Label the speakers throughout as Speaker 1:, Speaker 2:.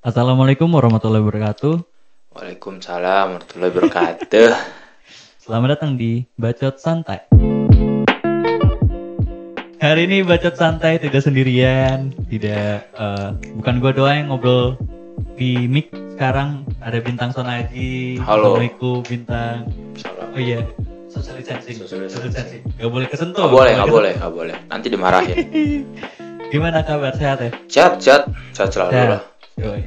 Speaker 1: Assalamualaikum warahmatullahi wabarakatuh.
Speaker 2: Waalaikumsalam warahmatullahi wabarakatuh.
Speaker 1: Selamat datang di Bacot Santai. Hari ini Bacot Santai tidak sendirian, tidak eh, bukan gua doang yang ngobrol di mic. Sekarang ada Bintang Sonaji.
Speaker 2: Halo.
Speaker 1: Assalamualaikum Bintang.
Speaker 2: Salam.
Speaker 1: Oh iya, social distancing.
Speaker 2: Social distancing.
Speaker 1: Gak boleh kesentuh.
Speaker 2: Nggak boleh, nggak boleh, nggak boleh. Nanti dimarahin.
Speaker 1: Gimana kabar? Sehat ya?
Speaker 2: Sehat, sehat, sehat selalu lah.
Speaker 1: Yoi.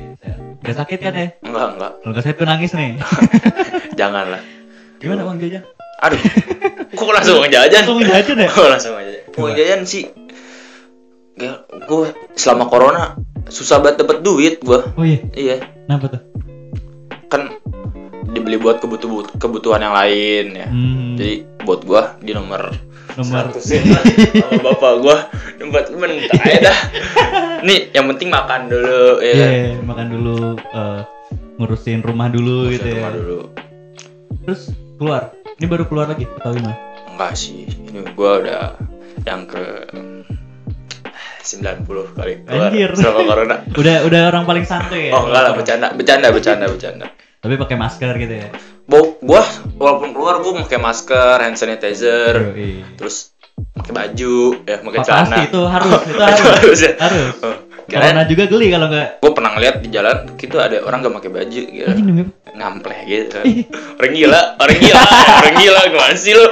Speaker 1: Gak sakit kan ya?
Speaker 2: Enggak, enggak.
Speaker 1: Kalau gak sakit tuh nangis nih.
Speaker 2: Janganlah.
Speaker 1: Gimana Bang Jajan?
Speaker 2: Aduh. Kok langsung ngejajan?
Speaker 1: Langsung jajan ya?
Speaker 2: Kok langsung ngejajan? Mau
Speaker 1: Coba.
Speaker 2: ngejajan sih. Gue selama corona susah banget dapet duit gua.
Speaker 1: Oh iya,
Speaker 2: Iya.
Speaker 1: kenapa tuh?
Speaker 2: Kan dibeli buat kebutuhan kebutuhan yang lain ya.
Speaker 1: Hmm,
Speaker 2: Jadi buat gua di nomor
Speaker 1: nomor
Speaker 2: Satusin lah sama bapak gua tempat mentak aja dah. Nih, yang penting makan dulu ya.
Speaker 1: Iya,
Speaker 2: kan?
Speaker 1: makan dulu eh, ngurusin rumah dulu
Speaker 2: Ngurusin
Speaker 1: gitu ya.
Speaker 2: rumah dulu.
Speaker 1: Terus keluar. Ini baru keluar lagi atau gimana?
Speaker 2: Enggak sih, ini gua udah yang ke 90 kali keluar
Speaker 1: Anjir.
Speaker 2: selama corona.
Speaker 1: Udah udah orang paling santuy ya.
Speaker 2: Oh enggak lah, bercanda, bercanda, bercanda, bercanda.
Speaker 1: Tapi pakai masker gitu ya.
Speaker 2: Bo, gua walaupun keluar gua pakai masker, hand sanitizer,
Speaker 1: Yoi.
Speaker 2: terus pakai baju, ya pakai
Speaker 1: Pa-
Speaker 2: celana.
Speaker 1: Pasti itu harus, itu
Speaker 2: Itu
Speaker 1: harus.
Speaker 2: harus ya.
Speaker 1: Harus.
Speaker 2: Oh, Kirain
Speaker 1: juga geli kalau nggak.
Speaker 2: gue pernah ngeliat di jalan gitu ada orang gak pakai baju gitu. Ngampleh gitu orang gila orang gila orang gila gimana sih lu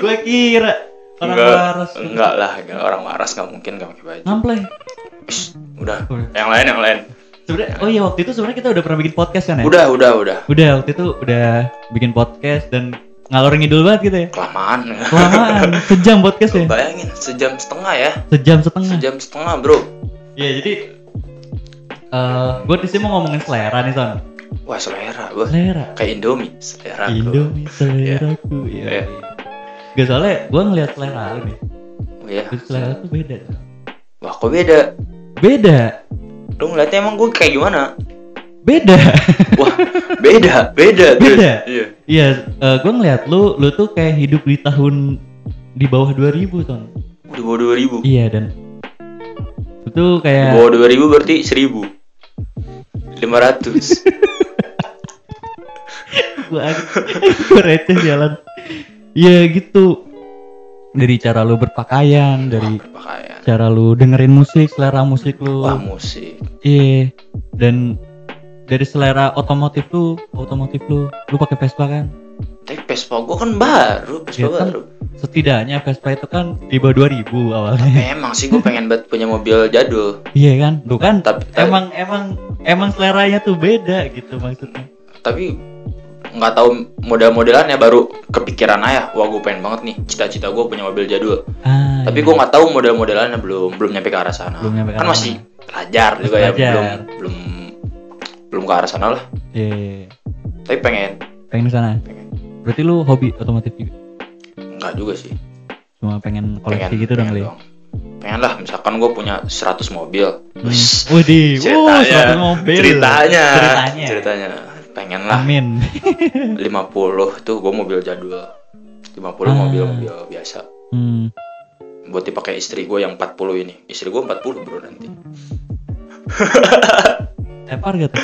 Speaker 1: Gue kira orang
Speaker 2: enggak
Speaker 1: waras.
Speaker 2: enggak lah enggak, orang waras nggak mungkin gak pakai baju
Speaker 1: Ngampleh.
Speaker 2: Udah
Speaker 1: Udah.
Speaker 2: yang lain yang lain
Speaker 1: Sebenarnya oh iya waktu itu sebenarnya kita udah pernah bikin podcast kan ya?
Speaker 2: udah udah udah
Speaker 1: Udah waktu itu udah bikin podcast dan ngalor ngidul banget gitu ya.
Speaker 2: kelamaan
Speaker 1: Kelamaan, sejam podcast ya.
Speaker 2: bayangin sejam setengah ya
Speaker 1: Sejam setengah.
Speaker 2: sejam setengah bro
Speaker 1: Iya jadi eh gue di sini mau ngomongin selera nih son.
Speaker 2: wah selera gua
Speaker 1: Selera.
Speaker 2: kayak Indomie selera.
Speaker 1: Indomie seleraku
Speaker 2: Iya.
Speaker 1: ya. Gak soalnya gue ngeliat selera lu nih.
Speaker 2: oh iya
Speaker 1: Terus selera tuh beda.
Speaker 2: wah kok beda
Speaker 1: Beda.
Speaker 2: lu ngeliatnya emang gue kayak gimana
Speaker 1: Beda.
Speaker 2: wah beda beda.
Speaker 1: Beda?
Speaker 2: iya
Speaker 1: Iya, gue ngeliat lu, lu tuh kayak hidup di tahun di bawah 2000 ton.
Speaker 2: di bawah dua ribu
Speaker 1: Iya dan itu
Speaker 2: di
Speaker 1: kayak
Speaker 2: bawah dua ribu berarti seribu lima ratus
Speaker 1: gue gue receh jalan. Iya gitu. Dari cara lu berpakaian, dari
Speaker 2: berpakaian
Speaker 1: cara lu dengerin musik, selera musik lu.
Speaker 2: wah musik
Speaker 1: Iya. Dan dari selera otomotif lu, otomotif lu, lu pakai Vespa kan?
Speaker 2: tapi Vespa gua kan baru Vespa
Speaker 1: Iya kan?
Speaker 2: baru
Speaker 1: Setidaknya Vespa itu kan di bawah 2000 awalnya.
Speaker 2: emang sih gua pengen banget punya mobil jadul
Speaker 1: Iya kan? Lu kan
Speaker 2: tapi tapi,
Speaker 1: emang emang emang seleranya tuh beda gitu maksudnya.
Speaker 2: tapi nggak tahu model-modelannya baru kepikiran aja wah gua pengen banget nih cita-cita gua punya mobil jadul
Speaker 1: Ah,
Speaker 2: tapi
Speaker 1: iya.
Speaker 2: gua nggak tahu model-modelannya belum belum nyampe ke arah sana
Speaker 1: Belum nyampe ke
Speaker 2: kan
Speaker 1: arah
Speaker 2: masih pelajar juga ya belum belum belum ke arah sana lah
Speaker 1: Iya,
Speaker 2: tapi pengen
Speaker 1: pengen ke sana.
Speaker 2: pengen
Speaker 1: Berarti lu hobi otomotif juga?
Speaker 2: nggak juga sih
Speaker 1: Cuma pengen koleksi
Speaker 2: pengen
Speaker 1: gitu dong
Speaker 2: pengen
Speaker 1: kali. ya?
Speaker 2: dong. pengen lah misalkan gue punya 100 mobil
Speaker 1: Hmm. Wow,
Speaker 2: ceritanya
Speaker 1: 100 mobil.
Speaker 2: ceritanya
Speaker 1: Ceritanya.
Speaker 2: ceritanya pengen lah
Speaker 1: Amin.
Speaker 2: 50 tuh gue mobil jadul 50
Speaker 1: Ah.
Speaker 2: mobil mobil biasa
Speaker 1: Hmm.
Speaker 2: buat dipakai istri gue yang 40 ini istri gue 40 bro nanti
Speaker 1: Tepar gitu.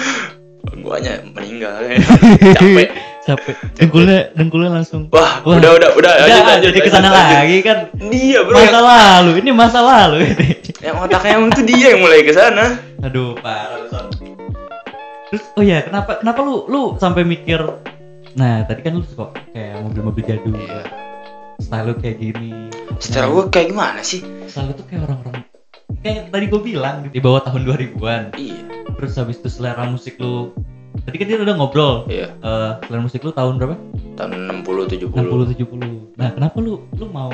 Speaker 2: guanya meninggal capek
Speaker 1: Capek. Dengkulnya dengkulnya langsung.
Speaker 2: wah,
Speaker 1: Wah.
Speaker 2: udah udah udah lanjut
Speaker 1: Udah,
Speaker 2: lanjut
Speaker 1: jadi ke sana
Speaker 2: lanjut, lanjut.
Speaker 1: lagi kan.
Speaker 2: dia bro
Speaker 1: Masa
Speaker 2: yang,
Speaker 1: lalu, ini masa lalu ini.
Speaker 2: yang otaknya emang tuh dia yang mulai ke sana
Speaker 1: Aduh, parah. Terus oh ya, kenapa kenapa lu lu sampai mikir Nah, tadi kan lu suka kayak mobil-mobil jadul.
Speaker 2: Iya.
Speaker 1: Style lu kayak gini.
Speaker 2: secara
Speaker 1: Nah,
Speaker 2: gue kayak gimana sih
Speaker 1: style lu tuh kayak orang-orang kayak tadi gue bilang di bawah tahun 2000-an.
Speaker 2: iya
Speaker 1: Terus habis itu selera musik lu Tadi kan kita udah ngobrol.
Speaker 2: iya
Speaker 1: Eh, selera musik lu tahun berapa?
Speaker 2: tahun 60 70
Speaker 1: 60 70. Nah, kenapa lu lu mau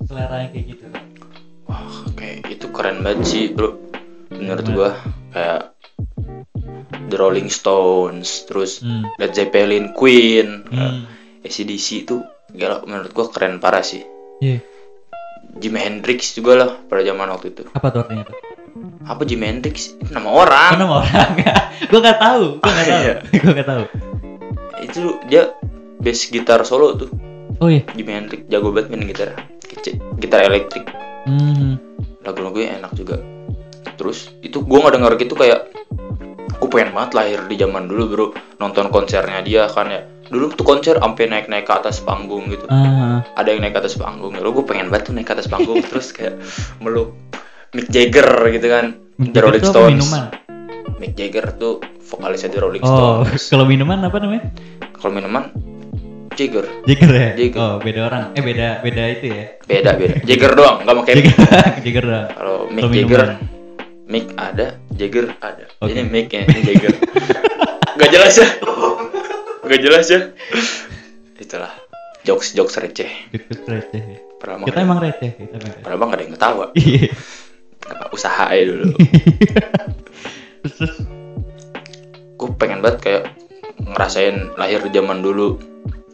Speaker 1: selera yang kayak gitu?
Speaker 2: Wah, kayak itu keren banget sih, bro. Menurut
Speaker 1: Gimana?
Speaker 2: gua kayak The Rolling Stones, terus
Speaker 1: Hmm.
Speaker 2: Led Zeppelin, Queen,
Speaker 1: Hmm.
Speaker 2: eh, ACDC itu gila menurut gua keren parah sih.
Speaker 1: Iya.
Speaker 2: Jimi Hendrix juga lah pada zaman waktu itu.
Speaker 1: Apa tuh artinya tuh?
Speaker 2: Apa Jimi Hendrix? Itu nama orang.
Speaker 1: Mana mau orang? gue nggak tahu, gue nggak
Speaker 2: Ah,
Speaker 1: tahu,
Speaker 2: iya.
Speaker 1: gue nggak tahu.
Speaker 2: Itu dia bass gitar solo tuh.
Speaker 1: Oh iya.
Speaker 2: Jimi Hendrix jago banget main gitar. Gitar elektrik.
Speaker 1: Hmm.
Speaker 2: Lagu-lagunya enak juga. Terus itu gua nggak denger gitu kayak gue pengen banget lahir di zaman dulu bro nonton konsernya dia kan ya dulu tuh konser sampai naik naik ke atas panggung gitu
Speaker 1: Ah,
Speaker 2: ada yang naik ke atas panggung ya gue pengen banget tuh naik ke atas panggung terus kayak meluk Mick Jagger gitu kan
Speaker 1: Mick
Speaker 2: The Rolling Stones
Speaker 1: minuman?
Speaker 2: Mick Jagger tuh vokalisnya The Rolling
Speaker 1: Oh,
Speaker 2: Stones
Speaker 1: kalau minuman apa namanya?
Speaker 2: kalau minuman Jagger
Speaker 1: Jagger ya?
Speaker 2: Jagger.
Speaker 1: Oh, beda orang. Eh, beda beda itu ya.
Speaker 2: beda beda Jagger doang nggak pakai Mick
Speaker 1: Jagger, Jagger doang.
Speaker 2: kalau Mick Jagger
Speaker 1: minuman.
Speaker 2: Mick ada Jagger ada
Speaker 1: Oke.
Speaker 2: ini Mick ya ini Jagger nggak jelas ya nggak jelas ya itulah jokes jokes receh
Speaker 1: Jagger receh. ya. Kita
Speaker 2: mah-
Speaker 1: emang receh, kita emang receh.
Speaker 2: nggak ada yang ketawa
Speaker 1: Iya.
Speaker 2: Apa, usaha aja dulu gue pengen banget kayak ngerasain lahir di zaman dulu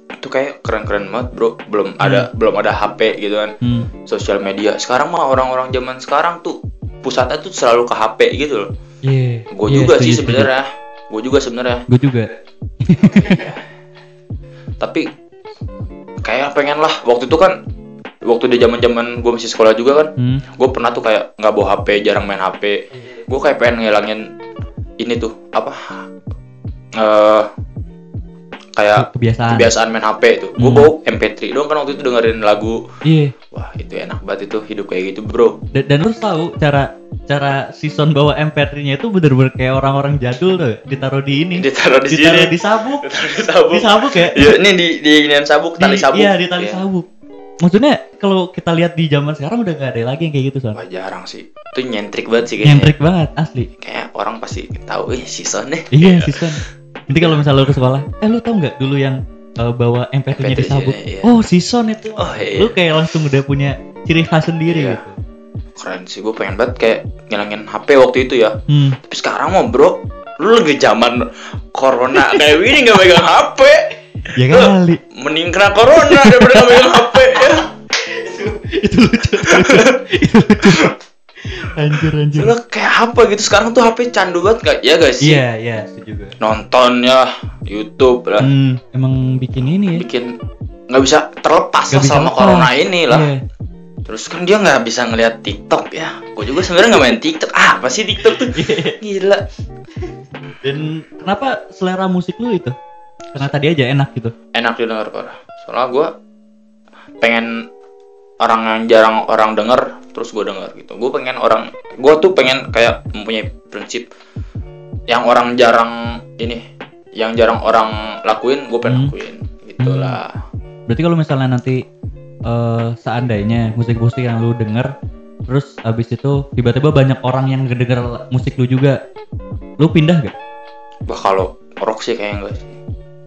Speaker 2: itu kayak keren-keren banget bro belum ada belum ada HP gitu kan
Speaker 1: hmm.
Speaker 2: sosial media sekarang mah orang-orang zaman sekarang tuh pusatnya tuh selalu ke HP gitu loh
Speaker 1: Iya.
Speaker 2: gue
Speaker 1: Iya,
Speaker 2: juga sih sebenarnya gue juga sebenarnya
Speaker 1: Gue juga.
Speaker 2: tapi kayak pengen lah waktu itu kan waktu di zaman zaman gue masih sekolah juga kan
Speaker 1: Hmm.
Speaker 2: gue pernah tuh kayak nggak bawa HP jarang main HP gue kayak pengen ngilangin ini tuh apa eh kayak
Speaker 1: Kebiasaan.
Speaker 2: kebiasaan main HP itu gue
Speaker 1: Hmm.
Speaker 2: bawa MP3 doang kan waktu itu dengerin lagu
Speaker 1: Iya.
Speaker 2: wah itu enak banget itu hidup kayak gitu bro
Speaker 1: Dan, dan lu harus tahu cara cara season bawa MP3-nya itu bener-bener kayak orang-orang jadul tuh, ditaruh di ini.
Speaker 2: ditaruh di
Speaker 1: ditaruh
Speaker 2: sini
Speaker 1: di sabuk.
Speaker 2: ditaruh di sabuk
Speaker 1: Di sabuk ya.
Speaker 2: Iya, ini di di ginian sabuk tali
Speaker 1: Di-
Speaker 2: sabuk
Speaker 1: Iya, di tali
Speaker 2: Iya.
Speaker 1: sabuk. Maksudnya kalau kita lihat di zaman sekarang udah gak ada lagi yang kayak gitu,
Speaker 2: wah jarang sih itu nyentrik banget sih kayaknya
Speaker 1: Nyentrik banget, asli.
Speaker 2: kayak orang pasti tahu eh season nih
Speaker 1: Iya, season. Nanti kalau misalnya lu ke sekolah, eh lu tau nggak dulu yang eh, bawa MP3-nya di
Speaker 2: MP3,
Speaker 1: sabuk?
Speaker 2: iya.
Speaker 1: Oh, season itu.
Speaker 2: oh iya
Speaker 1: Lu kayak langsung udah punya ciri khas sendiri
Speaker 2: Iya.
Speaker 1: gitu.
Speaker 2: Keren sih gue pengen banget kayak ngilangin HP waktu itu ya
Speaker 1: Hmm.
Speaker 2: tapi sekarang mau bro lu lagi zaman corona kayak gini nggak megang HP
Speaker 1: Ya kali.
Speaker 2: mending kena corona daripada nggak megang HP ya
Speaker 1: itu lucu. itu lucu. itu lucu. Anjir, anjir.
Speaker 2: lu kayak apa gitu sekarang tuh HP candu banget gak ya guys
Speaker 1: Iya, iya, gue.
Speaker 2: nonton ya YouTube lah
Speaker 1: Hmm, emang bikin ini ya.
Speaker 2: bikin nggak bisa terlepas
Speaker 1: Nggak
Speaker 2: lah
Speaker 1: bisa
Speaker 2: sama
Speaker 1: lepas.
Speaker 2: corona ini lah
Speaker 1: Iya.
Speaker 2: Terus kan dia nggak bisa ngeliat TikTok ya. Gue juga sebenarnya nggak main TikTok. Ah, apa sih TikTok tuh? Gila.
Speaker 1: Dan kenapa selera musik lu itu? Karena tadi aja enak gitu.
Speaker 2: enak didengar parah soalnya gue pengen orang yang jarang orang denger terus gue denger gitu. Gue pengen orang gue tuh pengen kayak mempunyai prinsip yang orang jarang ini yang jarang orang lakuin gue pengen
Speaker 1: Hmm.
Speaker 2: lakuin. Gitulah.
Speaker 1: Berarti kalau misalnya nanti eh, seandainya musik-musik yang lu denger terus abis itu tiba-tiba banyak orang yang ngedenger musik lu juga, lu pindah gak?
Speaker 2: bah kalau rock sih kayaknya enggak sih.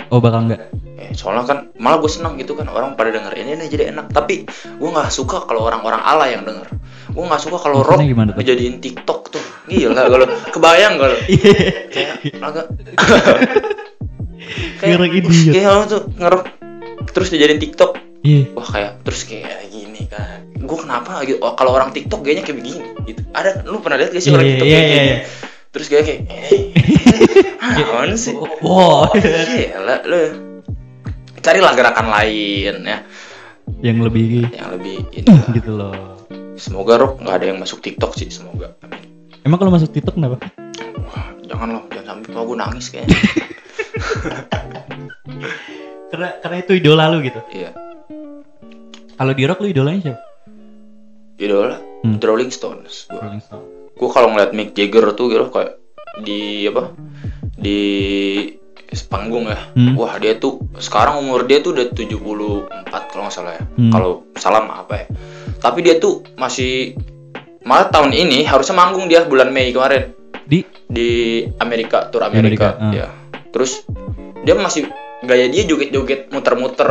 Speaker 1: Oh bakal nggak?
Speaker 2: Eh, soalnya kan malah gue seneng gitu kan orang pada denger ini nih jadi enak. Tapi gue nggak suka kalau orang-orang ala yang denger. Gue nggak suka kalau rock
Speaker 1: gimana tuh?
Speaker 2: dijadiin TikTok tuh. Gila kalau kebayang kalau. Kayak agak
Speaker 1: Kayak
Speaker 2: kayak orang tuh ngerok terus dijadiin TikTok
Speaker 1: Iya.
Speaker 2: wah kayak terus kayak gini kan gue kenapa gitu oh, kalau orang TikTok kayaknya kayak begini gitu ada lu pernah lihat gak sih orang
Speaker 1: Iya,
Speaker 2: TikTok
Speaker 1: iya,
Speaker 2: kayak
Speaker 1: iya,
Speaker 2: gini
Speaker 1: iya.
Speaker 2: terus kayak kayak eh, apaan sih
Speaker 1: Wow.
Speaker 2: Gila lu carilah gerakan lain ya
Speaker 1: yang lebih
Speaker 2: yang lebih ini lah.
Speaker 1: gitu loh.
Speaker 2: semoga Rock nggak ada yang masuk TikTok sih semoga amin
Speaker 1: Emang kalau masuk TikTok kenapa?
Speaker 2: wah jangan loh jangan sampai kalau gue nangis kayaknya
Speaker 1: Karena karena itu idola lu gitu.
Speaker 2: iya
Speaker 1: Kalau di rock lu idolanya siapa?
Speaker 2: idola
Speaker 1: Hmm.
Speaker 2: The Rolling Stones gue
Speaker 1: Rolling Stone.
Speaker 2: gue kalau ngeliat Mick Jagger tuh gitu kayak di apa di panggung ya
Speaker 1: Hmm.
Speaker 2: wah dia tuh sekarang umur dia tuh udah 74 kalau nggak salah ya
Speaker 1: Hmm.
Speaker 2: kalau salah mah apa ya tapi dia tuh masih malah tahun ini harusnya manggung dia bulan Mei kemarin
Speaker 1: Di
Speaker 2: di Amerika tur
Speaker 1: Amerika,
Speaker 2: Amerika,
Speaker 1: ah.
Speaker 2: ya terus dia masih gaya dia joget-joget muter-muter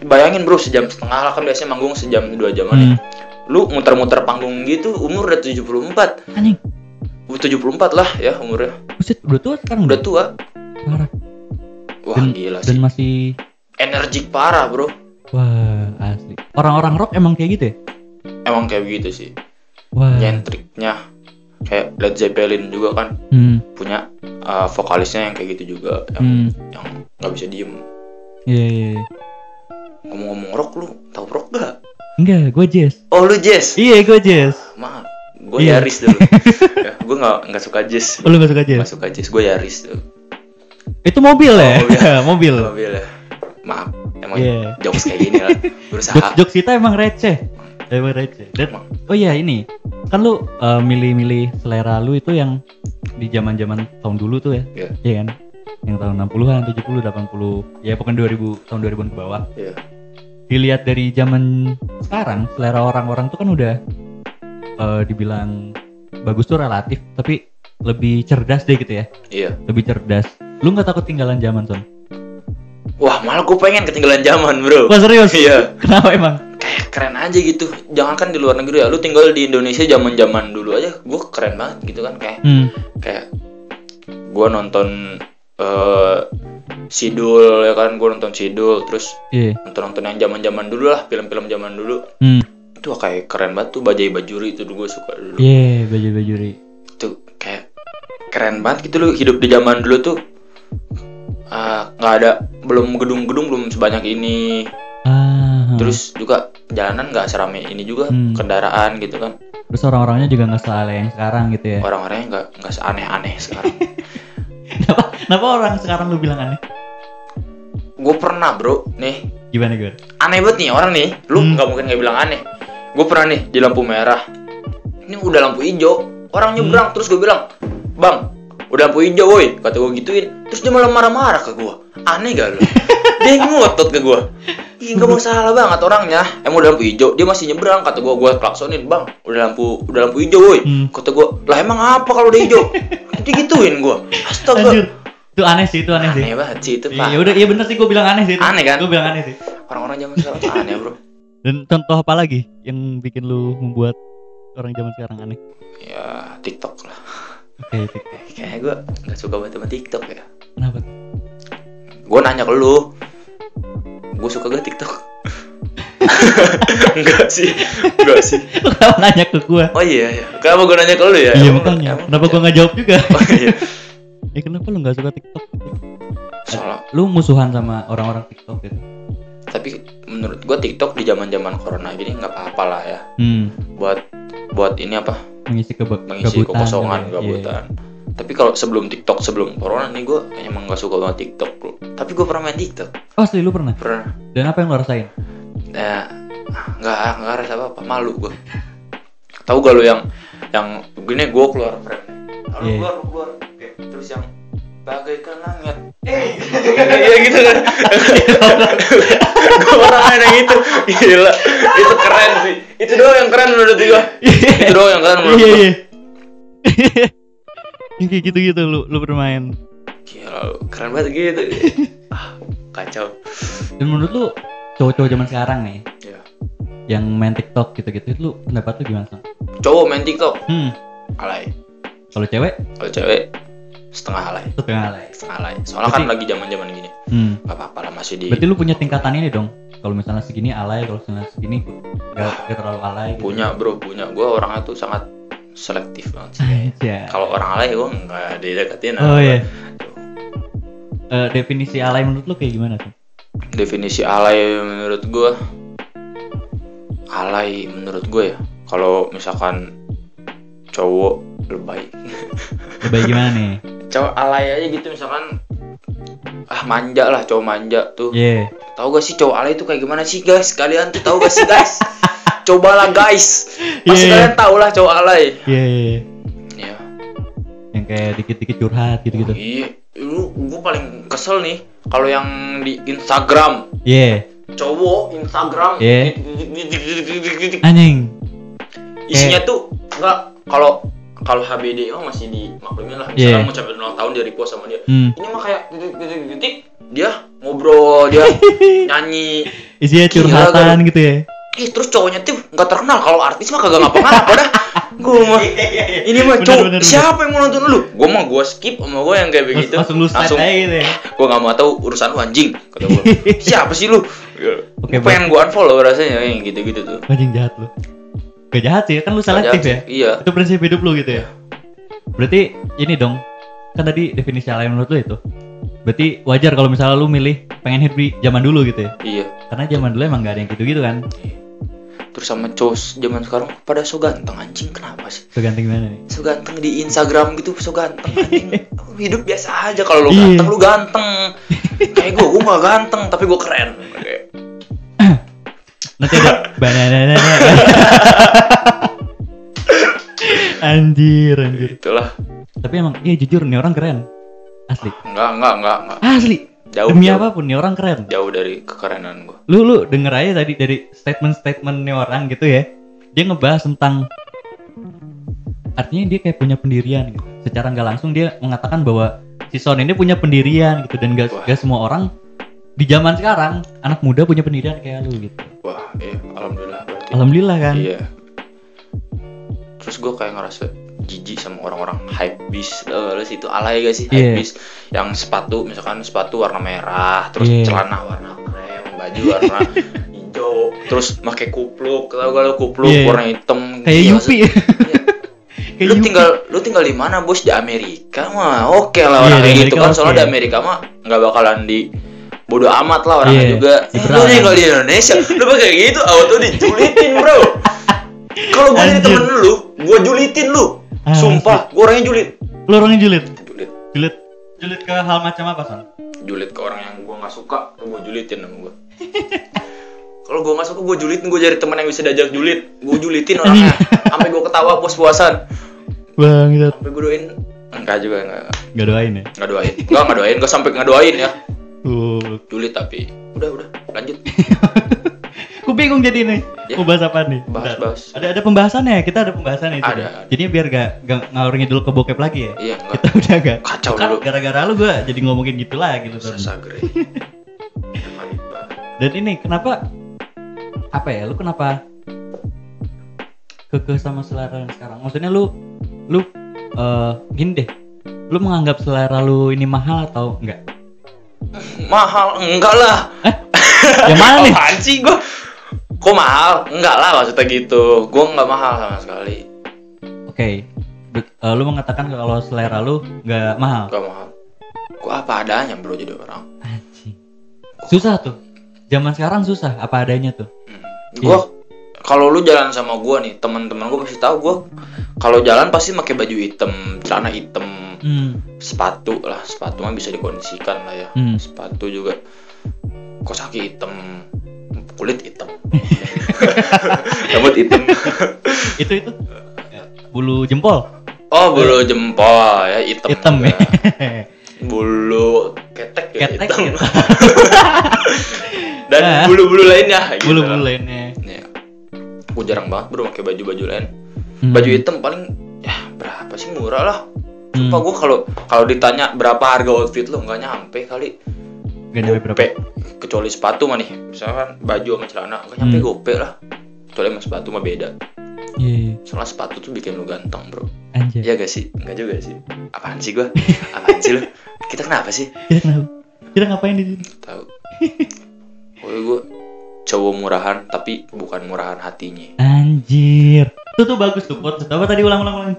Speaker 2: bayangin bro sejam setengah lah kan biasanya manggung sejam dua ya.
Speaker 1: hmm.
Speaker 2: lu muter-muter panggung gitu umur udah 74
Speaker 1: anjing.
Speaker 2: 74 lah ya umurnya
Speaker 1: Buset, udah tua sekarang
Speaker 2: udah tua
Speaker 1: Parah.
Speaker 2: wah
Speaker 1: Dan-
Speaker 2: gila
Speaker 1: Dan
Speaker 2: sih
Speaker 1: masih
Speaker 2: energik parah bro
Speaker 1: wah asli. Orang-orang rock emang kayak gitu ya?
Speaker 2: emang kayak begitu sih
Speaker 1: Wah.
Speaker 2: nyentriknya kayak Led Zeppelin juga kan
Speaker 1: Hmm.
Speaker 2: punya uh, vokalisnya yang kayak gitu juga yang
Speaker 1: Hmm.
Speaker 2: yang nggak bisa diem
Speaker 1: Iya, iya, iya.
Speaker 2: Ngomong-ngomong rock lu tahu rock gak
Speaker 1: Enggak, gue jazz.
Speaker 2: oh lu jazz
Speaker 1: Iya, gue jazz.
Speaker 2: maaf gue
Speaker 1: Iya.
Speaker 2: Yaris dulu ya, gue nggak nggak suka jazz
Speaker 1: Oh, lu gak suka jazz?
Speaker 2: nggak suka jazz gue Yaris tuh
Speaker 1: Itu mobil ya?
Speaker 2: Oh, mobil.
Speaker 1: mobil.
Speaker 2: mobil ya maaf emang
Speaker 1: Iya.
Speaker 2: jokes kayak gini lah berusaha
Speaker 1: Jokes, kita emang receh. Emang receh. Dan,
Speaker 2: Emang.
Speaker 1: oh iya ini. Kan lu eh, milih-milih selera lu itu yang di zaman-zaman tahun dulu tuh ya.
Speaker 2: Iya.
Speaker 1: Iya kan? Yang tahun 60-an, 70, 80. Ya pokoknya 2000 tahun 2000 ke bawah.
Speaker 2: Iya.
Speaker 1: Dilihat dari zaman sekarang, selera orang-orang tuh kan udah eh, dibilang bagus tuh relatif, tapi lebih cerdas deh gitu ya.
Speaker 2: iya
Speaker 1: Lebih cerdas. Lu nggak takut ketinggalan zaman, Son?
Speaker 2: wah malah gue pengen ketinggalan zaman bro
Speaker 1: Wah, serius?
Speaker 2: iya
Speaker 1: Kenapa emang?
Speaker 2: kayak keren aja gitu jangan kan di luar negeri ya lu tinggal di Indonesia zaman zaman dulu aja gue keren banget gitu kan kayak
Speaker 1: Hmm.
Speaker 2: kayak gue nonton eh Sidul ya kan gue nonton Sidul terus
Speaker 1: Iya.
Speaker 2: nonton nonton yang zaman zaman dulu lah film-film zaman dulu
Speaker 1: Hmm.
Speaker 2: itu kayak keren banget tuh bajai bajuri itu dulu gue suka dulu
Speaker 1: Iya, baju-bajuri.
Speaker 2: itu kayak keren banget gitu lu hidup di zaman dulu tuh ah, nggak ada belum gedung-gedung belum sebanyak ini
Speaker 1: Ah.
Speaker 2: terus juga jalanan nggak serame ini juga
Speaker 1: Hmm.
Speaker 2: kendaraan gitu kan
Speaker 1: terus orang-orangnya juga nggak sealeh yang sekarang gitu ya.
Speaker 2: orang-orangnya nggak nggak seaneh-aneh sekarang
Speaker 1: Kenapa, kenapa orang sekarang lu bilang aneh?
Speaker 2: gue pernah bro nih.
Speaker 1: Gimana gue?
Speaker 2: aneh banget nih orang nih. Lu
Speaker 1: Hmm.
Speaker 2: nggak mungkin nggak bilang aneh. Gue pernah nih di lampu merah. Ini udah lampu hijau. Orang
Speaker 1: Hmm.
Speaker 2: nyebrang terus gue bilang bang udah lampu hijau woi kata gue gituin. Terus dia malah marah-marah ke gue aneh gak lu? Dia ngotot ke gue Ih, nggak masalah banget orangnya emang udah lampu hijau dia masih nyebrang kata gue gue klaksonin bang udah lampu udah lampu hijau woi
Speaker 1: Hmm.
Speaker 2: kata gue lah emang apa kalau udah hijau digituin gue astaga
Speaker 1: Anjir. Itu aneh sih, itu aneh, sih.
Speaker 2: aneh banget sih itu pak
Speaker 1: Iya udah, iya bener sih gue bilang aneh sih. itu.
Speaker 2: Aneh kan?
Speaker 1: Gue bilang aneh sih.
Speaker 2: orang-orang zaman sekarang tuh aneh bro
Speaker 1: Dan contoh apa lagi yang bikin lu membuat orang zaman sekarang aneh?
Speaker 2: ya TikTok lah
Speaker 1: Oke, oke.
Speaker 2: kayaknya gue nggak suka banget sama TikTok ya
Speaker 1: Kenapa?
Speaker 2: gue nanya ke lu gue suka gak TikTok enggak sih enggak sih
Speaker 1: Lu kenapa nanya ke gue?
Speaker 2: oh iya iya kenapa gue nanya ke lu ya
Speaker 1: iya makanya.
Speaker 2: emang-
Speaker 1: Kenapa gue nggak jawab juga?
Speaker 2: oh, iya.
Speaker 1: Eh kenapa lu nggak suka TikTok? Gitu?
Speaker 2: soalnya
Speaker 1: Lu musuhan sama orang-orang TikTok gitu?
Speaker 2: tapi menurut gue TikTok di zaman zaman corona gini nggak apa-apa lah ya
Speaker 1: Hmm.
Speaker 2: buat buat ini apa
Speaker 1: Mengisi kebe
Speaker 2: mengisi kekosongan
Speaker 1: ya.
Speaker 2: kegabutan tapi kalau sebelum TikTok sebelum corona nih gue emang nggak suka banget TikTok bro. Tapi gue pernah main TikTok.
Speaker 1: Iya. Oh, asli lu pernah?
Speaker 2: pernah.
Speaker 1: Dan apa yang lu rasain?
Speaker 2: ya nggak nggak rasa apa apa malu gue tahu gak lu yang yang gini gue keluar frame lalu
Speaker 1: Iya.
Speaker 2: keluar keluar. Oke, terus yang bagaikan langit. Eh. Iya gitu kan? Gue pernah main yang itu. Gila. Itu keren sih. Itu doang yang keren menurut gue itu doang yang keren menurut
Speaker 1: Iya,
Speaker 2: gue
Speaker 1: Yang kayak gitu-gitu lu lu bermain.
Speaker 2: gila lu keren banget gitu ah kacau
Speaker 1: Dan menurut lu cowok-cowok zaman sekarang nih
Speaker 2: ya
Speaker 1: yang main TikTok gitu-gitu lu pendapat lu gimana? Sang?
Speaker 2: cowok main TikTok
Speaker 1: Hmm.
Speaker 2: alay
Speaker 1: Kalau cewek
Speaker 2: kalau cewek setengah alay
Speaker 1: setengah alay.
Speaker 2: setengah alay soalnya kan
Speaker 1: Berarti-
Speaker 2: lagi zaman zaman gini
Speaker 1: Hmm.
Speaker 2: nggak apa-apa lah masih di
Speaker 1: Berarti lu punya tingkatan ini dong. Kalau misalnya segini alay, kalau misalnya segini gak, gak terlalu alay. Gitu.
Speaker 2: punya bro punya gue orangnya tuh sangat selektif banget sih kayaknya.
Speaker 1: Aja.
Speaker 2: kalau orang alay gue nggak dideketin
Speaker 1: Oh iya.
Speaker 2: gua.
Speaker 1: Eh, definisi alay menurut lu kayak gimana sih?
Speaker 2: definisi alay menurut gue alay menurut gue ya kalau misalkan cowok lebay
Speaker 1: Lebih gimana nih?
Speaker 2: cowok alay aja gitu misalkan ah manja lah cowok manja tuh
Speaker 1: Iya.
Speaker 2: tahu gak sih cowok alay itu kayak gimana sih guys kalian tuh tahu gak sih guys cobalah guys pasti
Speaker 1: Iya.
Speaker 2: kalian tahu lah cowok alay
Speaker 1: Iya, iya, iya.
Speaker 2: ya
Speaker 1: Yang kayak dikit-dikit curhat gitu-gitu.
Speaker 2: iya lu gue paling kesel nih kalau yang di Instagram
Speaker 1: Iya.
Speaker 2: cowok Instagram
Speaker 1: Iya. Anjing.
Speaker 2: isinya tuh enggak kalau kalau HBD mah masih dimaklumin lah
Speaker 1: Iya.
Speaker 2: misalkan mau capek ulang tahun dia repost sama dia
Speaker 1: Hmm.
Speaker 2: ini mah kayak titik-titik dia ngobrol dia nyanyi
Speaker 1: Isinya curhatan gitu ya.
Speaker 2: Ih terus cowoknya tuh nggak terkenal kalau artis mah kagak ngapa-ngapa dah gue mah ini mah
Speaker 1: Bener,
Speaker 2: cowok
Speaker 1: bener, bener.
Speaker 2: siapa yang mau nonton lu gue mah gue skip sama gue yang kayak begitu
Speaker 1: Langsung aja gitu ya.
Speaker 2: gue nggak mau tahu urusan lu anjing kata gue siapa sih lu
Speaker 1: Oke,
Speaker 2: Gua pengen gue unfollow rasanya yang gitu-gitu tuh
Speaker 1: Anjing jahat lu. Gak jahat sih, kan lu selektif ya.
Speaker 2: iya
Speaker 1: Itu prinsip hidup lu gitu ya. Berarti ini dong. Kan tadi definisi alay menurut lu itu. Berarti wajar kalau misalnya lu milih pengen hidup di zaman dulu gitu ya.
Speaker 2: iya
Speaker 1: Karena zaman dulu emang gak ada yang gitu-gitu kan.
Speaker 2: Terus sama cowok zaman sekarang pada so ganteng anjing kenapa sih
Speaker 1: So ganteng gimana nih?
Speaker 2: so ganteng di Instagram gitu so ganteng anjing hidup biasa aja kalau lu
Speaker 1: Iya.
Speaker 2: ganteng lu ganteng kayak gue gue gak ganteng tapi gue keren Kayak,
Speaker 1: Nanti ada banana Anjir, anjir.
Speaker 2: itulah
Speaker 1: Tapi emang iya jujur nih orang keren. Asli.
Speaker 2: enggak enggak enggak enggak
Speaker 1: Asli.
Speaker 2: Jauh
Speaker 1: Demi
Speaker 2: jauh,
Speaker 1: apa pun nih orang keren.
Speaker 2: jauh dari kekerenan gue
Speaker 1: Lu lu denger aja tadi dari statement-statement nih orang gitu ya. Dia ngebahas tentang artinya dia kayak punya pendirian gitu. Secara nggak langsung dia mengatakan bahwa si Son ini punya pendirian gitu dan gak, gak semua orang di zaman sekarang anak muda punya pendirian kayak lu gitu.
Speaker 2: wah iya alhamdulillah berarti
Speaker 1: Alhamdulillah kan.
Speaker 2: Iya. Terus gue kayak ngerasa jijik sama orang-orang hype gak lu sih itu alay gak sih? Hype
Speaker 1: Iya.
Speaker 2: beast yang sepatu misalkan sepatu warna merah terus
Speaker 1: Iya.
Speaker 2: celana warna krem baju warna hijau terus pakai kupluk tau gak lu kupluk
Speaker 1: Iya.
Speaker 2: warna hitam
Speaker 1: Kayak
Speaker 2: Gila,
Speaker 1: Yupi.
Speaker 2: Iya. lu tinggal lu tinggal di mana bos? Di Amerika mah oke lah
Speaker 1: Iya,
Speaker 2: orang kayak gitu kan. soalnya di Amerika mah nggak bakalan di bodoh amat lah orangnya
Speaker 1: Iya,
Speaker 2: juga. Eh, lu tinggal di Indonesia. Lu pakai gitu auto dijulitin bro. Kalau gue jadi temen lu gue julitin lu
Speaker 1: Ah,
Speaker 2: sumpah gue orangnya julit
Speaker 1: Lu orangnya julid.
Speaker 2: julit
Speaker 1: Julid. Julid ke hal macam apa, Son?
Speaker 2: julit ke orang yang gue nggak suka gue julitin sama gue kalau gue nggak suka gue julitin. Gue cari teman yang bisa diajak julit gue julitin orangnya. Sampai gue ketawa puas-puasan.
Speaker 1: Bang, gitu.
Speaker 2: sampai gue doain. Enggak juga enggak.
Speaker 1: Gak doain ya?
Speaker 2: nggak doain. Enggak nggak doain. Enggak sampai nggak doain ya.
Speaker 1: Uh,
Speaker 2: julid tapi. Udah udah. Lanjut
Speaker 1: bingung jadi nih.
Speaker 2: Ya.
Speaker 1: Mau bahas apa nih?
Speaker 2: Bahas,
Speaker 1: Bentar.
Speaker 2: bahas.
Speaker 1: Ada ada pembahasannya. Kita ada pembahasannya itu.
Speaker 2: Ada, ada.
Speaker 1: Jadi biar gak, gak ngalur ngidul ke bokep lagi ya.
Speaker 2: iya enggak
Speaker 1: Kita udah gak.
Speaker 2: kacau
Speaker 1: Kan
Speaker 2: dulu
Speaker 1: gara-gara lu gua jadi ngomongin gitu lah gitu.
Speaker 2: Banget.
Speaker 1: Dan ini kenapa apa ya? Lu kenapa kekeh sama selera yang sekarang? Maksudnya lu lu eh gini deh. Lu menganggap selera lu ini mahal atau enggak?
Speaker 2: mahal enggak lah
Speaker 1: Yang mana nih?
Speaker 2: apaan sih gue kok mahal enggak lah maksudnya gitu gue nggak mahal sama sekali
Speaker 1: Oke. Be- eh, lu mengatakan kalau selera lu nggak mahal.
Speaker 2: nggak mahal gue apa adanya bro jadi orang
Speaker 1: Anjing. Susah tuh. Zaman sekarang susah apa adanya tuh.
Speaker 2: hmm. gue kalau lu jalan sama gue nih teman-teman gue pasti tahu gue kalau jalan pasti pakai baju hitam celana hitam
Speaker 1: Hmm.
Speaker 2: sepatu lah sepatu mah bisa dikondisikan lah ya
Speaker 1: Hmm.
Speaker 2: sepatu juga kos kaki hitam kulit hitam rambut hitam
Speaker 1: Itu itu bulu jempol
Speaker 2: oh bulu jempol ya hitam
Speaker 1: hitam ya.
Speaker 2: bulu ketek ya
Speaker 1: Ketek
Speaker 2: hitam
Speaker 1: gitu.
Speaker 2: dan
Speaker 1: Ah.
Speaker 2: bulu-bulu lainnya gitu.
Speaker 1: Bulu-bulu lainnya.
Speaker 2: ya. aku jarang banget bro pakai baju-baju lain
Speaker 1: Hmm.
Speaker 2: baju hitam paling ya berapa sih murah lah
Speaker 1: Hmm.
Speaker 2: Sumpah gue kalau kalau ditanya berapa harga outfit lo nggak nyampe kali
Speaker 1: Gak nyampe berapa?
Speaker 2: kecuali sepatu mah nih misalkan baju sama celana nggak nyampe
Speaker 1: Hmm.
Speaker 2: gope lah kecuali sama sepatu mah beda
Speaker 1: Iya, iya.
Speaker 2: soalnya sepatu tuh bikin lu ganteng bro
Speaker 1: Anjay.
Speaker 2: Iya gak sih? Enggak juga sih Apaan sih gua? Apaan sih lu? Kita kenapa sih?
Speaker 1: Kita kenapa? Kita ngapain di sini?
Speaker 2: Tahu Pokoknya gue cowok murahan tapi bukan murahan hatinya
Speaker 1: Anjir. Itu tuh bagus tuh. Apa tadi ulang-ulang ulang.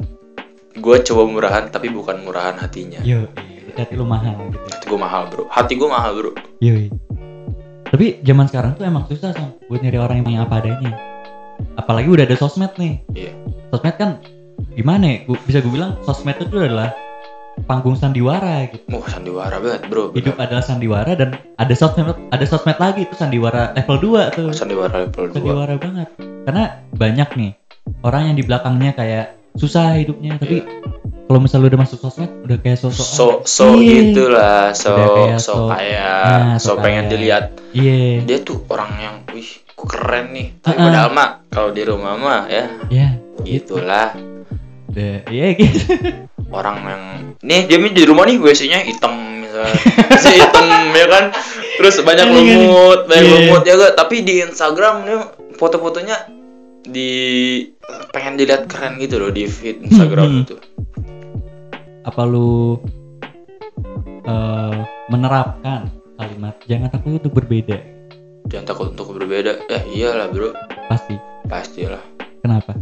Speaker 2: Gue cowok murahan tapi bukan murahan hatinya
Speaker 1: Yo, iya. Hati lu mahal gitu.
Speaker 2: Hati gue mahal bro Hati gue mahal bro
Speaker 1: iya. Tapi zaman sekarang tuh emang susah Sam buat nyari orang yang apa adanya. Apalagi udah ada sosmed nih.
Speaker 2: Iya
Speaker 1: Sosmed kan gimana ya? Gua- bisa gue bilang sosmed itu adalah panggung sandiwara gitu.
Speaker 2: Wah sandiwara banget bro
Speaker 1: Hidup
Speaker 2: bener.
Speaker 1: adalah sandiwara dan ada sosmed ada sosmed lagi itu sandiwara level 2 tuh.
Speaker 2: Sandiwara level 2
Speaker 1: Sandiwara banget. Karena banyak nih orang yang di belakangnya kayak susah hidupnya tapi kalau misalnya udah masuk sosmed udah kayak sosok
Speaker 2: Iya. So, so
Speaker 1: Iya.
Speaker 2: itulah So,
Speaker 1: kayak
Speaker 2: so
Speaker 1: so-
Speaker 2: kaya
Speaker 1: Nah,
Speaker 2: So,
Speaker 1: so
Speaker 2: pengen
Speaker 1: kaya.
Speaker 2: dilihat
Speaker 1: iya
Speaker 2: Dia tuh orang yang Wih kok keren nih Tapi
Speaker 1: Uh-uh.
Speaker 2: padahal mah Kalau di rumah mah ya
Speaker 1: ya
Speaker 2: Gitulah
Speaker 1: iya gitu
Speaker 2: orang yang nih dia di rumah nih WC-nya hitam misalnya WC hitam ya kan terus banyak
Speaker 1: Anjing, anjing.
Speaker 2: lumut banyak
Speaker 1: Iya.
Speaker 2: lumut ya gak tapi di Instagram nih foto-fotonya di pengen dilihat keren gitu loh di feed Instagram
Speaker 1: Hmm.
Speaker 2: itu.
Speaker 1: Apa lu eh, menerapkan kalimat jangan takut untuk berbeda.
Speaker 2: Jangan takut untuk berbeda. Eh iyalah bro.
Speaker 1: Pasti.
Speaker 2: Pastilah
Speaker 1: kenapa?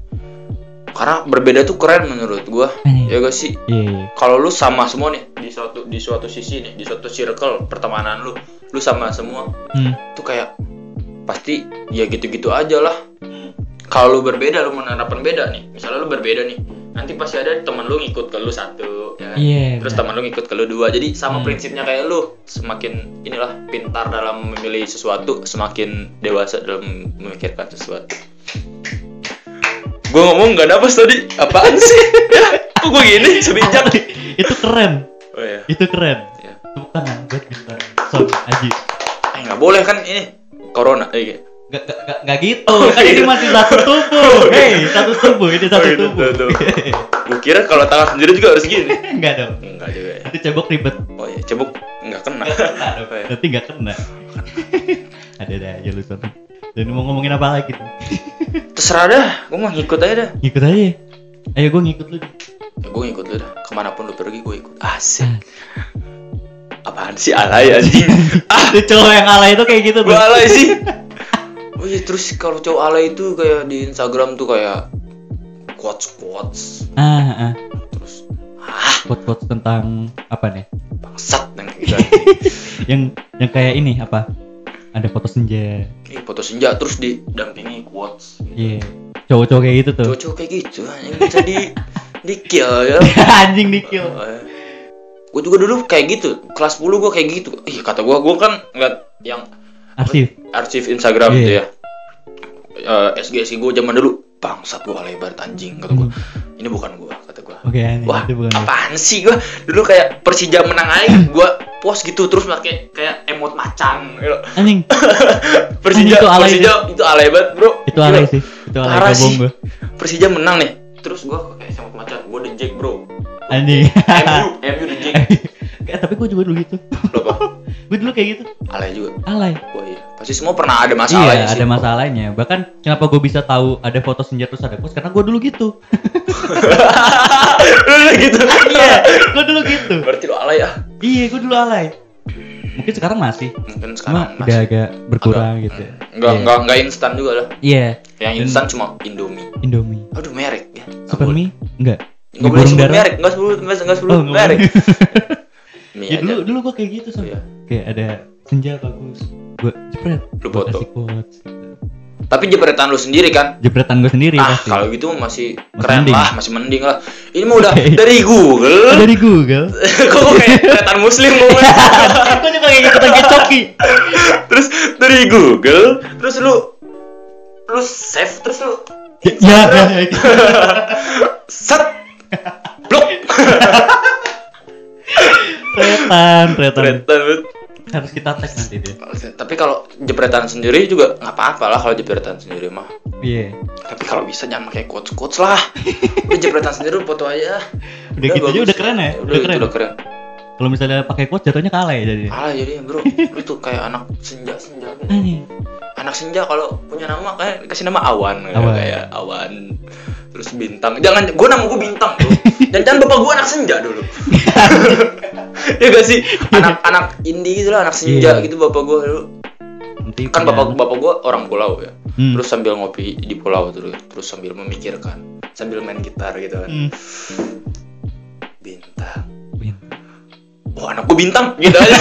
Speaker 2: Karena berbeda tuh keren menurut gua.
Speaker 1: Anjing.
Speaker 2: ya gak sih?
Speaker 1: Iya iya.
Speaker 2: kalau lu sama semua nih di suatu di suatu sisi nih di suatu circle pertemanan lu lu sama semua
Speaker 1: hmm.
Speaker 2: tuh kayak pasti ya gitu-gitu aja lah kalau lu berbeda lu menerapkan beda nih. Misalnya lu berbeda nih nanti pasti ada temen lu ngikut ke lu satu ya kan?
Speaker 1: Iya,
Speaker 2: terus temen lu ngikut ke lu dua. Jadi sama
Speaker 1: Hmm.
Speaker 2: prinsipnya kayak lu semakin inilah pintar dalam memilih sesuatu semakin dewasa dalam memikirkan sesuatu. Gue ngomong nggak dapet tadi apaan sih? Ya kok gue gini? Sebijak
Speaker 1: itu keren.
Speaker 2: Oh ya
Speaker 1: itu keren.
Speaker 2: Ya
Speaker 1: tepuk tangan buat bintang son aji.
Speaker 2: Eh nggak boleh kan ini? Corona eh,
Speaker 1: Gak, gak, gak, gak gitu,
Speaker 2: Oh,
Speaker 1: kan ini
Speaker 2: iya.
Speaker 1: masih satu tubuh. Hei, satu tubuh, ini satu
Speaker 2: Oh, iya,
Speaker 1: tubuh.
Speaker 2: tuh, tuh. gue kira kalau tangan sendiri juga harus gini.
Speaker 1: Enggak dong,
Speaker 2: enggak juga ya.
Speaker 1: Nanti cebok ribet.
Speaker 2: Oh ya cebok nggak kena.
Speaker 1: Nggak kena dong,
Speaker 2: Oh, iya.
Speaker 1: nanti gak kena. Ada-ada aja lu son Dan mau ngomongin apa lagi tuh?
Speaker 2: terserah dah. Gue mau ngikut aja dah.
Speaker 1: Ngikut aja Ayo gue ngikut lu.
Speaker 2: Ya, gue ngikut lu dah. Ke mana pun lu pergi gue ikut. Asik. Apaan sih alay anjing ah.
Speaker 1: Itu cowok yang alay itu kayak gitu
Speaker 2: gue alay sih oh iya terus kalau cowok alay itu kayak di Instagram tuh kayak quotes quotes
Speaker 1: Ah, ah,
Speaker 2: terus ah
Speaker 1: quote-quote tentang apa nih?
Speaker 2: bangsat yang kayak gitu.
Speaker 1: Yang yang kayak ini apa? Ada foto senja.
Speaker 2: Ih, foto senja terus didampingi quotes
Speaker 1: Iya. Cowok-cowok kayak gitu tuh.
Speaker 2: Cowok-cowok kayak gitu anjing. Bisa di di kill ya.
Speaker 1: Anjing di kill
Speaker 2: gue juga dulu kayak gitu. Kelas 10 gue kayak gitu. Ih kata gue gue kan ngeliat yang
Speaker 1: Arsip
Speaker 2: arsip Instagram
Speaker 1: Iya.
Speaker 2: gitu ya Eh, SG SG gue zaman dulu. Bangsat gue lebar anjing kata gue
Speaker 1: Hmm.
Speaker 2: ini bukan gue kata gue
Speaker 1: anjing
Speaker 2: wah
Speaker 1: itu bukan
Speaker 2: apaan sih gue dulu kayak Persija menang aja gue post gitu terus pakai kayak emot macan gitu.
Speaker 1: Anjing.
Speaker 2: Persija
Speaker 1: itu alay
Speaker 2: Persija itu alay banget bro.
Speaker 1: Itu alay sih Itu alay
Speaker 2: Parah sih.
Speaker 1: gue
Speaker 2: Persija menang nih. Terus gue kayak emot macan gue Jack bro.
Speaker 1: Anjing.
Speaker 2: MU MU Jack
Speaker 1: Eh tapi gue juga dulu gitu.
Speaker 2: Lo apa
Speaker 1: Gue dulu kayak gitu.
Speaker 2: Alay juga?
Speaker 1: Alay.
Speaker 2: Wah iya. Pasti semua pernah ada masalahnya
Speaker 1: Iya
Speaker 2: sih.
Speaker 1: ada masalahnya. Bahkan kenapa gue bisa tahu ada foto senja terus ada post Karena gue dulu gitu.
Speaker 2: Lu gitu?
Speaker 1: Iya Gue dulu gitu.
Speaker 2: Berarti lu alay ah?
Speaker 1: Iya gue dulu alay. Mungkin sekarang masih.
Speaker 2: Mungkin
Speaker 1: Cuma
Speaker 2: sekarang
Speaker 1: udah agak berkurang
Speaker 2: Agak-
Speaker 1: gitu
Speaker 2: Enggak,
Speaker 1: Iya.
Speaker 2: enggak, enggak instan juga lah.
Speaker 1: Iya.
Speaker 2: Yang
Speaker 1: Dan-
Speaker 2: instan cuma Indomie.
Speaker 1: Indomie.
Speaker 2: Aduh, merek ya. Nggak
Speaker 1: Super
Speaker 2: boleh.
Speaker 1: mie? Enggak
Speaker 2: Enggak boleh sebut merek, enggak sebut enggak enggak sebut
Speaker 1: Oh,
Speaker 2: merek.
Speaker 1: Ya
Speaker 2: aja.
Speaker 1: dulu dulu gue kayak gitu so.
Speaker 2: Iya.
Speaker 1: Kayak ada senja bagus Gue jepret
Speaker 2: Lu
Speaker 1: Gua
Speaker 2: foto.
Speaker 1: gitu.
Speaker 2: Tapi jepretan lu sendiri kan?
Speaker 1: Jepretan gue sendiri
Speaker 2: ah,
Speaker 1: pasti
Speaker 2: kalau gitu masih
Speaker 1: Masih
Speaker 2: keren
Speaker 1: mending.
Speaker 2: lah, masih mending lah. Ini mah udah dari Google.
Speaker 1: Oh, Dari Google
Speaker 2: Kok gua kayak jepretan muslim ngomongnya.
Speaker 1: Gue juga kayak gitu kayak coki
Speaker 2: terus dari Google, terus lu lu save terus lu
Speaker 1: Ya, ya, ya.
Speaker 2: set blok
Speaker 1: Tretan, tretan.
Speaker 2: jepretan banget.
Speaker 1: Harus kita tag nanti deh.
Speaker 2: Tapi kalau jepretan sendiri juga nggak apa-apa lah kalau jepretan sendiri mah.
Speaker 1: Iya.
Speaker 2: Tapi kalau bisa jangan pakai quotes quotes lah. Udah jepretan sendiri foto aja.
Speaker 1: Udah gitu aja udah keren ya?
Speaker 2: Udah,
Speaker 1: Udah
Speaker 2: itu
Speaker 1: keren.
Speaker 2: udah keren.
Speaker 1: Kalau misalnya pakai quotes jatuhnya kalah ya jadi.
Speaker 2: Alah jadi bro, lu tuh kayak anak senja senja. gitu.
Speaker 1: Anjing.
Speaker 2: Anak senja kalau punya nama kayak kasih nama awan,
Speaker 1: Awan.
Speaker 2: kayak awan. Terus bintang. Jangan, gua nama gua bintang bro. Dan jangan bapak gua anak senja dulu. ya gak sih? Anak-anak indie gitu lah, anak senja
Speaker 1: Iya.
Speaker 2: gitu bapak gua dulu.
Speaker 1: Nanti
Speaker 2: Kan bapak bapak gua orang pulau ya.
Speaker 1: Hmm.
Speaker 2: Terus sambil ngopi di pulau terus, terus sambil memikirkan, sambil main gitar gitu kan.
Speaker 1: Hmm.
Speaker 2: Bintang. Oh anak gue bintang gitu aja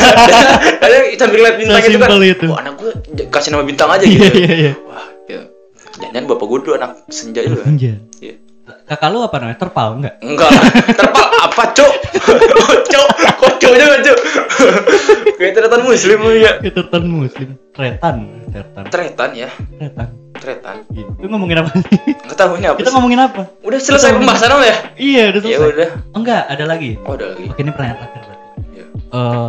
Speaker 2: aja sambil lihat bintang gitu kan
Speaker 1: itu.
Speaker 2: oh anak gue kasih nama bintang aja gitu
Speaker 1: Iya iya iya.
Speaker 2: wah gitu jangan bapak gue dulu anak senja itu kan
Speaker 1: Senja.
Speaker 2: Iya.
Speaker 1: Kakak lu apa namanya? Terpal enggak?
Speaker 2: enggak terpal apa cok cok kok coknya nggak cok kayak tretan muslim ya
Speaker 1: Ketertan muslim. Tretan, tretan.
Speaker 2: tretan ya
Speaker 1: Tretan.
Speaker 2: tretan.
Speaker 1: Itu ngomongin apa sih?
Speaker 2: nggak tahu ini apa
Speaker 1: Kita
Speaker 2: sih
Speaker 1: ngomongin apa?
Speaker 2: udah selesai pembahasan apa ya
Speaker 1: Iya, udah
Speaker 2: ya
Speaker 1: selesai.
Speaker 2: udah
Speaker 1: Oh, enggak, ada lagi.
Speaker 2: oh udah lagi
Speaker 1: Oke, ini pertanyaan terakhir Eh,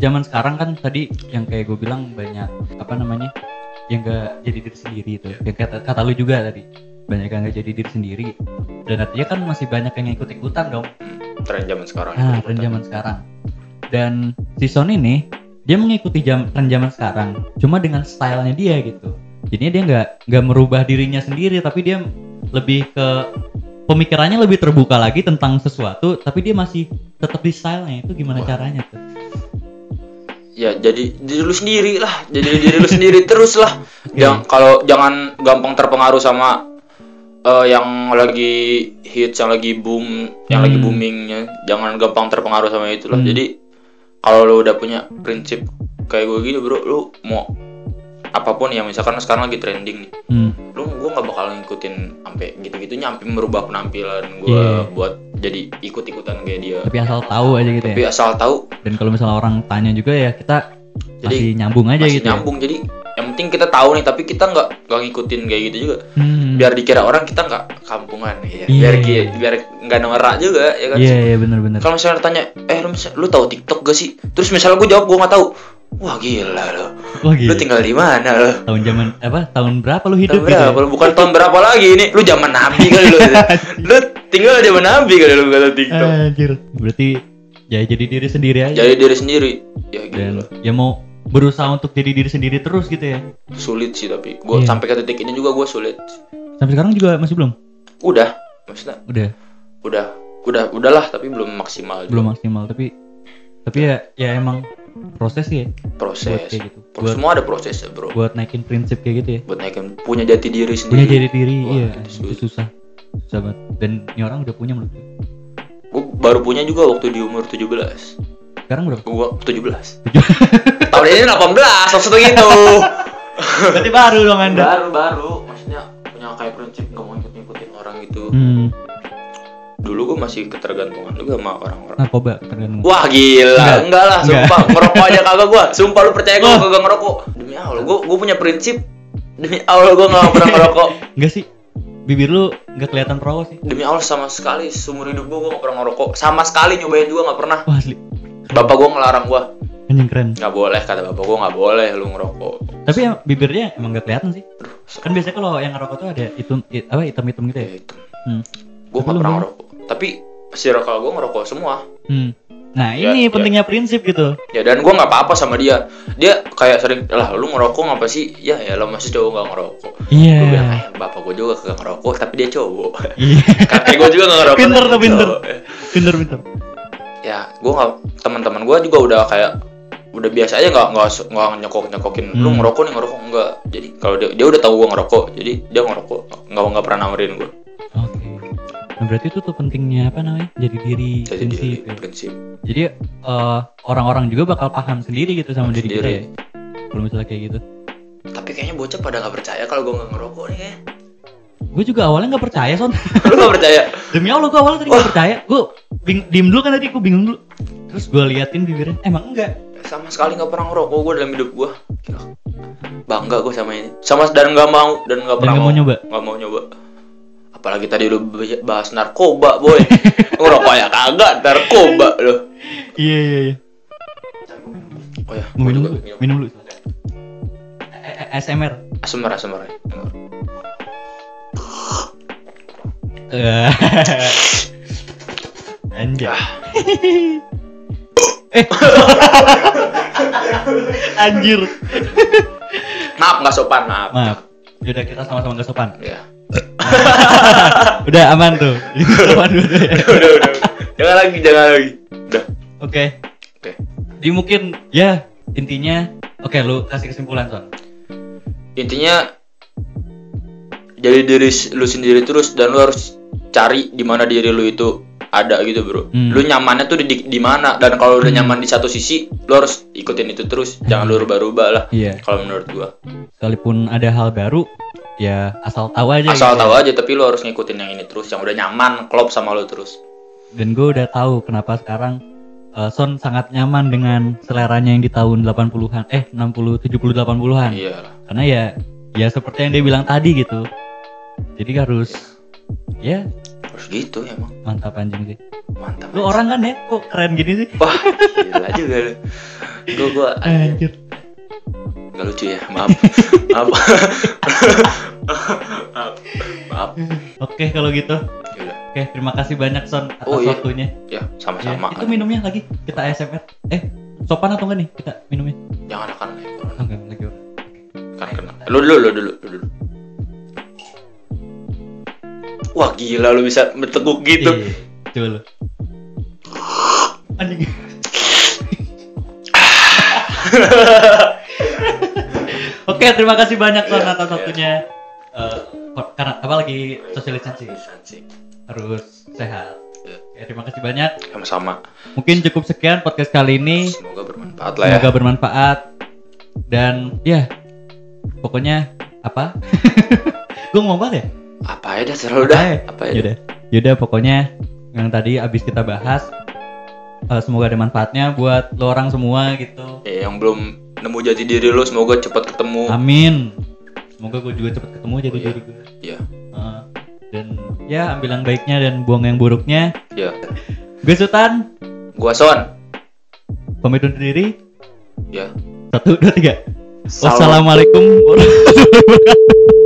Speaker 1: zaman sekarang kan tadi yang kayak gue bilang banyak apa namanya yang gak jadi diri sendiri itu. Yang kata, kata lu juga tadi banyak yang gak jadi diri sendiri. Dan artinya kan masih banyak yang ikut ikutan dong.
Speaker 2: Tren zaman sekarang.
Speaker 1: Nah tren zaman sekarang. Dan si Son ini dia mengikuti jam tren zaman sekarang cuma dengan stylenya dia gitu. Jadinya dia nggak nggak merubah dirinya sendiri tapi dia lebih ke pemikirannya lebih terbuka lagi tentang sesuatu tapi dia masih tetap di stylenya itu gimana
Speaker 2: Wah.
Speaker 1: caranya tuh
Speaker 2: ya jadi diri lu sendiri lah jadi diri lu sendiri terus lah yang kalau jangan gampang terpengaruh sama eh, yang lagi hits yang lagi boom yang lagi
Speaker 1: Hmm.
Speaker 2: boomingnya jangan gampang terpengaruh sama itu lah
Speaker 1: Hmm.
Speaker 2: jadi kalau lu udah punya prinsip kayak gue gini bro lu mau apa pun yang misalkan sekarang lagi trending nih
Speaker 1: hmm.
Speaker 2: Gue nggak bakal ngikutin sampai gitu-gitunya sampai merubah penampilan gue
Speaker 1: Iya.
Speaker 2: buat jadi ikut-ikutan kayak dia
Speaker 1: Tapi asal tahu aja gitu
Speaker 2: tapi
Speaker 1: ya.
Speaker 2: asal tahu
Speaker 1: Dan kalau misalnya orang tanya juga ya kita
Speaker 2: Jadi,
Speaker 1: masih nyambung aja
Speaker 2: masih
Speaker 1: gitu. ya.
Speaker 2: nyambung jadi yang penting kita tahu nih tapi kita nggak nggak ngikutin kayak gitu juga
Speaker 1: Hmm.
Speaker 2: biar dikira orang kita nggak kampungan ya
Speaker 1: Iya.
Speaker 2: biar biar nggak norak juga ya kan
Speaker 1: Iya iya benar-benar.
Speaker 2: kalau misalnya tanya eh lu, lu tahu TikTok gak sih terus misalnya gue jawab gue nggak tahu wah gila lo
Speaker 1: Wah
Speaker 2: lu
Speaker 1: gitu.
Speaker 2: tinggal di mana lo
Speaker 1: Tahun zaman apa? Tahun berapa lu hidup
Speaker 2: tahun
Speaker 1: gitu? ya?
Speaker 2: berapa bukan tahun berapa lagi ini lu zaman nabi kali lu lu tinggal zaman nabi kali lu kata TikTok
Speaker 1: Anjir. Berarti ya jadi diri sendiri aja.
Speaker 2: jadi diri sendiri ya
Speaker 1: Dan
Speaker 2: gitu
Speaker 1: ya mau berusaha untuk jadi diri sendiri terus gitu ya.
Speaker 2: sulit sih tapi gue
Speaker 1: Iya.
Speaker 2: sampai ke titik ini juga gue sulit
Speaker 1: Sampai sekarang juga masih belum?
Speaker 2: udah maksudnya
Speaker 1: Udah,
Speaker 2: udah udah udahlah tapi belum maksimal juga.
Speaker 1: belum maksimal tapi tapi ya ya emang proses sih ya
Speaker 2: proses
Speaker 1: buat gitu. Buat
Speaker 2: semua ada prosesnya bro
Speaker 1: buat naikin prinsip kayak gitu ya.
Speaker 2: buat naikin punya jati diri
Speaker 1: Punya
Speaker 2: sendiri
Speaker 1: jadi diri,
Speaker 2: Wah,
Speaker 1: iya.
Speaker 2: itu
Speaker 1: Itu
Speaker 2: sulit.
Speaker 1: susah. Susah banget. Dan ini orang udah punya menurut gue.
Speaker 2: baru punya juga waktu di umur 17
Speaker 1: Sekarang berapa?
Speaker 2: gue 17 tahun ini 18 maksudnya gitu
Speaker 1: Berarti baru dong Anda.
Speaker 2: baru baru maksudnya punya kayak prinsip gak mau ikut ngikutin orang gitu
Speaker 1: Hmm,
Speaker 2: dulu gue masih ketergantungan juga sama orang-orang
Speaker 1: narkoba tergantung.
Speaker 2: Wah gila,
Speaker 1: Enggak.
Speaker 2: enggak, lah,
Speaker 1: Enggak.
Speaker 2: sumpah ngerokok aja kagak gua. Sumpah lu percaya
Speaker 1: Oh.
Speaker 2: kagak ngerokok. Demi Allah, gua gua punya prinsip. Demi Allah gua nggak pernah ngerokok.
Speaker 1: Enggak sih. Bibir lu nggak kelihatan perokok sih.
Speaker 2: Demi Allah sama sekali seumur hidup gua nggak pernah ngerokok. Sama sekali nyobain juga nggak pernah.
Speaker 1: Wah, asli.
Speaker 2: Bapak gua ngelarang gua.
Speaker 1: Anjing keren.
Speaker 2: Nggak boleh kata bapak gua nggak boleh lu ngerokok.
Speaker 1: Tapi ya, bibirnya emang nggak kelihatan sih. Kan biasanya kalau yang ngerokok tuh ada itu i- apa hitam-hitam gitu ya.
Speaker 2: ya itu.
Speaker 1: Hmm.
Speaker 2: Nggak
Speaker 1: lu
Speaker 2: pernah ngerokok. Tapi circle gua ngerokok semua.
Speaker 1: Hmm. Nah,
Speaker 2: Ya,
Speaker 1: ini
Speaker 2: ya.
Speaker 1: pentingnya prinsip gitu.
Speaker 2: Ya dan gua nggak apa-apa sama dia. Dia kayak sering lah lu ngerokok ngapa sih? Ya ya lo masih cowok nggak ngerokok.
Speaker 1: Iya.
Speaker 2: Gue bilang, eh bapak gue juga kagak ngerokok, tapi dia cowok.
Speaker 1: Iya.
Speaker 2: Kakek gue juga nggak ngerokok.
Speaker 1: Pinter tuh, pinter. Pinter pinter.
Speaker 2: Ya, gue nggak teman-teman gue juga udah kayak udah biasa aja nggak nggak nggak nyokok nyokokin lu
Speaker 1: Hmm.
Speaker 2: ngerokok nih ngerokok enggak jadi kalau dia dia udah tahu gue ngerokok jadi dia ngerokok nggak nggak pernah nawarin gue.
Speaker 1: Nah, berarti itu tuh pentingnya apa namanya? Jadi diri
Speaker 2: jadi
Speaker 1: prinsip. ya.
Speaker 2: prinsip
Speaker 1: Jadi eh, orang-orang juga bakal paham sendiri gitu sama
Speaker 2: Paham
Speaker 1: diri kita ya. Kalau misalnya kayak gitu.
Speaker 2: tapi kayaknya bocah pada nggak percaya kalau gue nggak ngerokok nih kayak
Speaker 1: Gue juga awalnya nggak percaya son.
Speaker 2: lu nggak percaya
Speaker 1: Demi Allah gue awalnya tadi nggak percaya. Gue bing diem dulu kan tadi gue bingung dulu. Terus gue liatin bibirnya, emang enggak.
Speaker 2: sama sekali nggak pernah ngerokok gue dalam hidup gue bangga gue sama ini sama dan nggak mau dan nggak
Speaker 1: Dan
Speaker 2: pernah
Speaker 1: nggak mau nyoba.
Speaker 2: nggak mau nyoba apalagi tadi lu bahas narkoba boy ngerokok ya kagak narkoba lo
Speaker 1: Iya iya iya.
Speaker 2: oh ya
Speaker 1: minum dulu. Minum dulu. Eh, eh, ASMR.
Speaker 2: asmar asmar ya.
Speaker 1: Eh. Anjay. eh. Anjir.
Speaker 2: maaf nggak sopan maaf
Speaker 1: Maaf. Udah kita sama-sama gak sopan.
Speaker 2: ya
Speaker 1: Udah aman tuh. sopan dulu ya.
Speaker 2: udah udah jangan lagi jangan lagi udah
Speaker 1: Oke.
Speaker 2: oke
Speaker 1: Jadi mungkin ya intinya oke lu kasih kesimpulan son.
Speaker 2: intinya jadi diri lu sendiri terus dan lu harus cari di mana diri lu itu ada gitu bro
Speaker 1: Hmm.
Speaker 2: lu nyamannya tuh di di mana dan kalau udah nyaman di satu sisi lu harus ikutin itu terus jangan lu rubah-rubah lah
Speaker 1: Iya.
Speaker 2: kalau menurut gua
Speaker 1: Sekalipun ada hal baru ya asal tahu aja.
Speaker 2: asal
Speaker 1: gitu.
Speaker 2: tahu aja tapi lu harus ngikutin yang ini terus yang udah nyaman klop sama lu terus
Speaker 1: Dan gue udah tahu kenapa sekarang eh, Son sangat nyaman dengan seleranya yang di tahun 80-an eh 60 70 80-an.
Speaker 2: iya lah
Speaker 1: Karena ya ya seperti yang dia bilang tadi gitu. Jadi harus ya
Speaker 2: harus gitu emang
Speaker 1: mantap anjing sih.
Speaker 2: mantap
Speaker 1: Lu orang kan ya kok keren gini sih?
Speaker 2: wah gila juga lu gua gua
Speaker 1: Anjir.
Speaker 2: Nggak lucu ya maaf maaf maaf maaf
Speaker 1: Oke kalau gitu.
Speaker 2: Yaudah.
Speaker 1: Oke, terima kasih banyak Son atas
Speaker 2: Oh, iya.
Speaker 1: waktunya.
Speaker 2: ya
Speaker 1: Ya,
Speaker 2: sama-sama
Speaker 1: itu minumnya lagi kita ASMR. Eh, sopan atau enggak nih kita minumnya?
Speaker 2: jangan akan.
Speaker 1: Oh, enggak lagi.
Speaker 2: kan kena lu dulu lu dulu lu dulu wah gila lu bisa berteguk gitu
Speaker 1: Iya, Coba lu. Anjing. Oke, terima kasih banyak Son
Speaker 2: Iya,
Speaker 1: atas
Speaker 2: iya.
Speaker 1: waktunya. Eh, karena apa lagi social distancing
Speaker 2: Distancing.
Speaker 1: harus sehat. Oke, terima kasih banyak.
Speaker 2: sama-sama
Speaker 1: Mungkin cukup sekian podcast kali ini.
Speaker 2: semoga bermanfaat lah ya
Speaker 1: Semoga bermanfaat dan ya pokoknya apa? gue ngomong apa ya
Speaker 2: apa ya dah selalu dah
Speaker 1: ya?
Speaker 2: apa ya
Speaker 1: Yaudah, yaudah pokoknya yang tadi abis kita bahas eh, semoga ada manfaatnya buat lo orang semua gitu.
Speaker 2: Eh, yang belum nemu jati diri lu semoga cepat ketemu
Speaker 1: Amin. Semoga gue juga cepet ketemu jadi
Speaker 2: Oh, iya.
Speaker 1: diri gue.
Speaker 2: Iya.
Speaker 1: Heeh. dan ya ambil yang baiknya dan buang yang buruknya.
Speaker 2: ya
Speaker 1: Gue Sultan,
Speaker 2: gua son
Speaker 1: pamit undur diri.
Speaker 2: ya
Speaker 1: Satu, dua, tiga.
Speaker 2: Salam.
Speaker 1: Wassalamualaikum warahmatullahi wabarakatuh.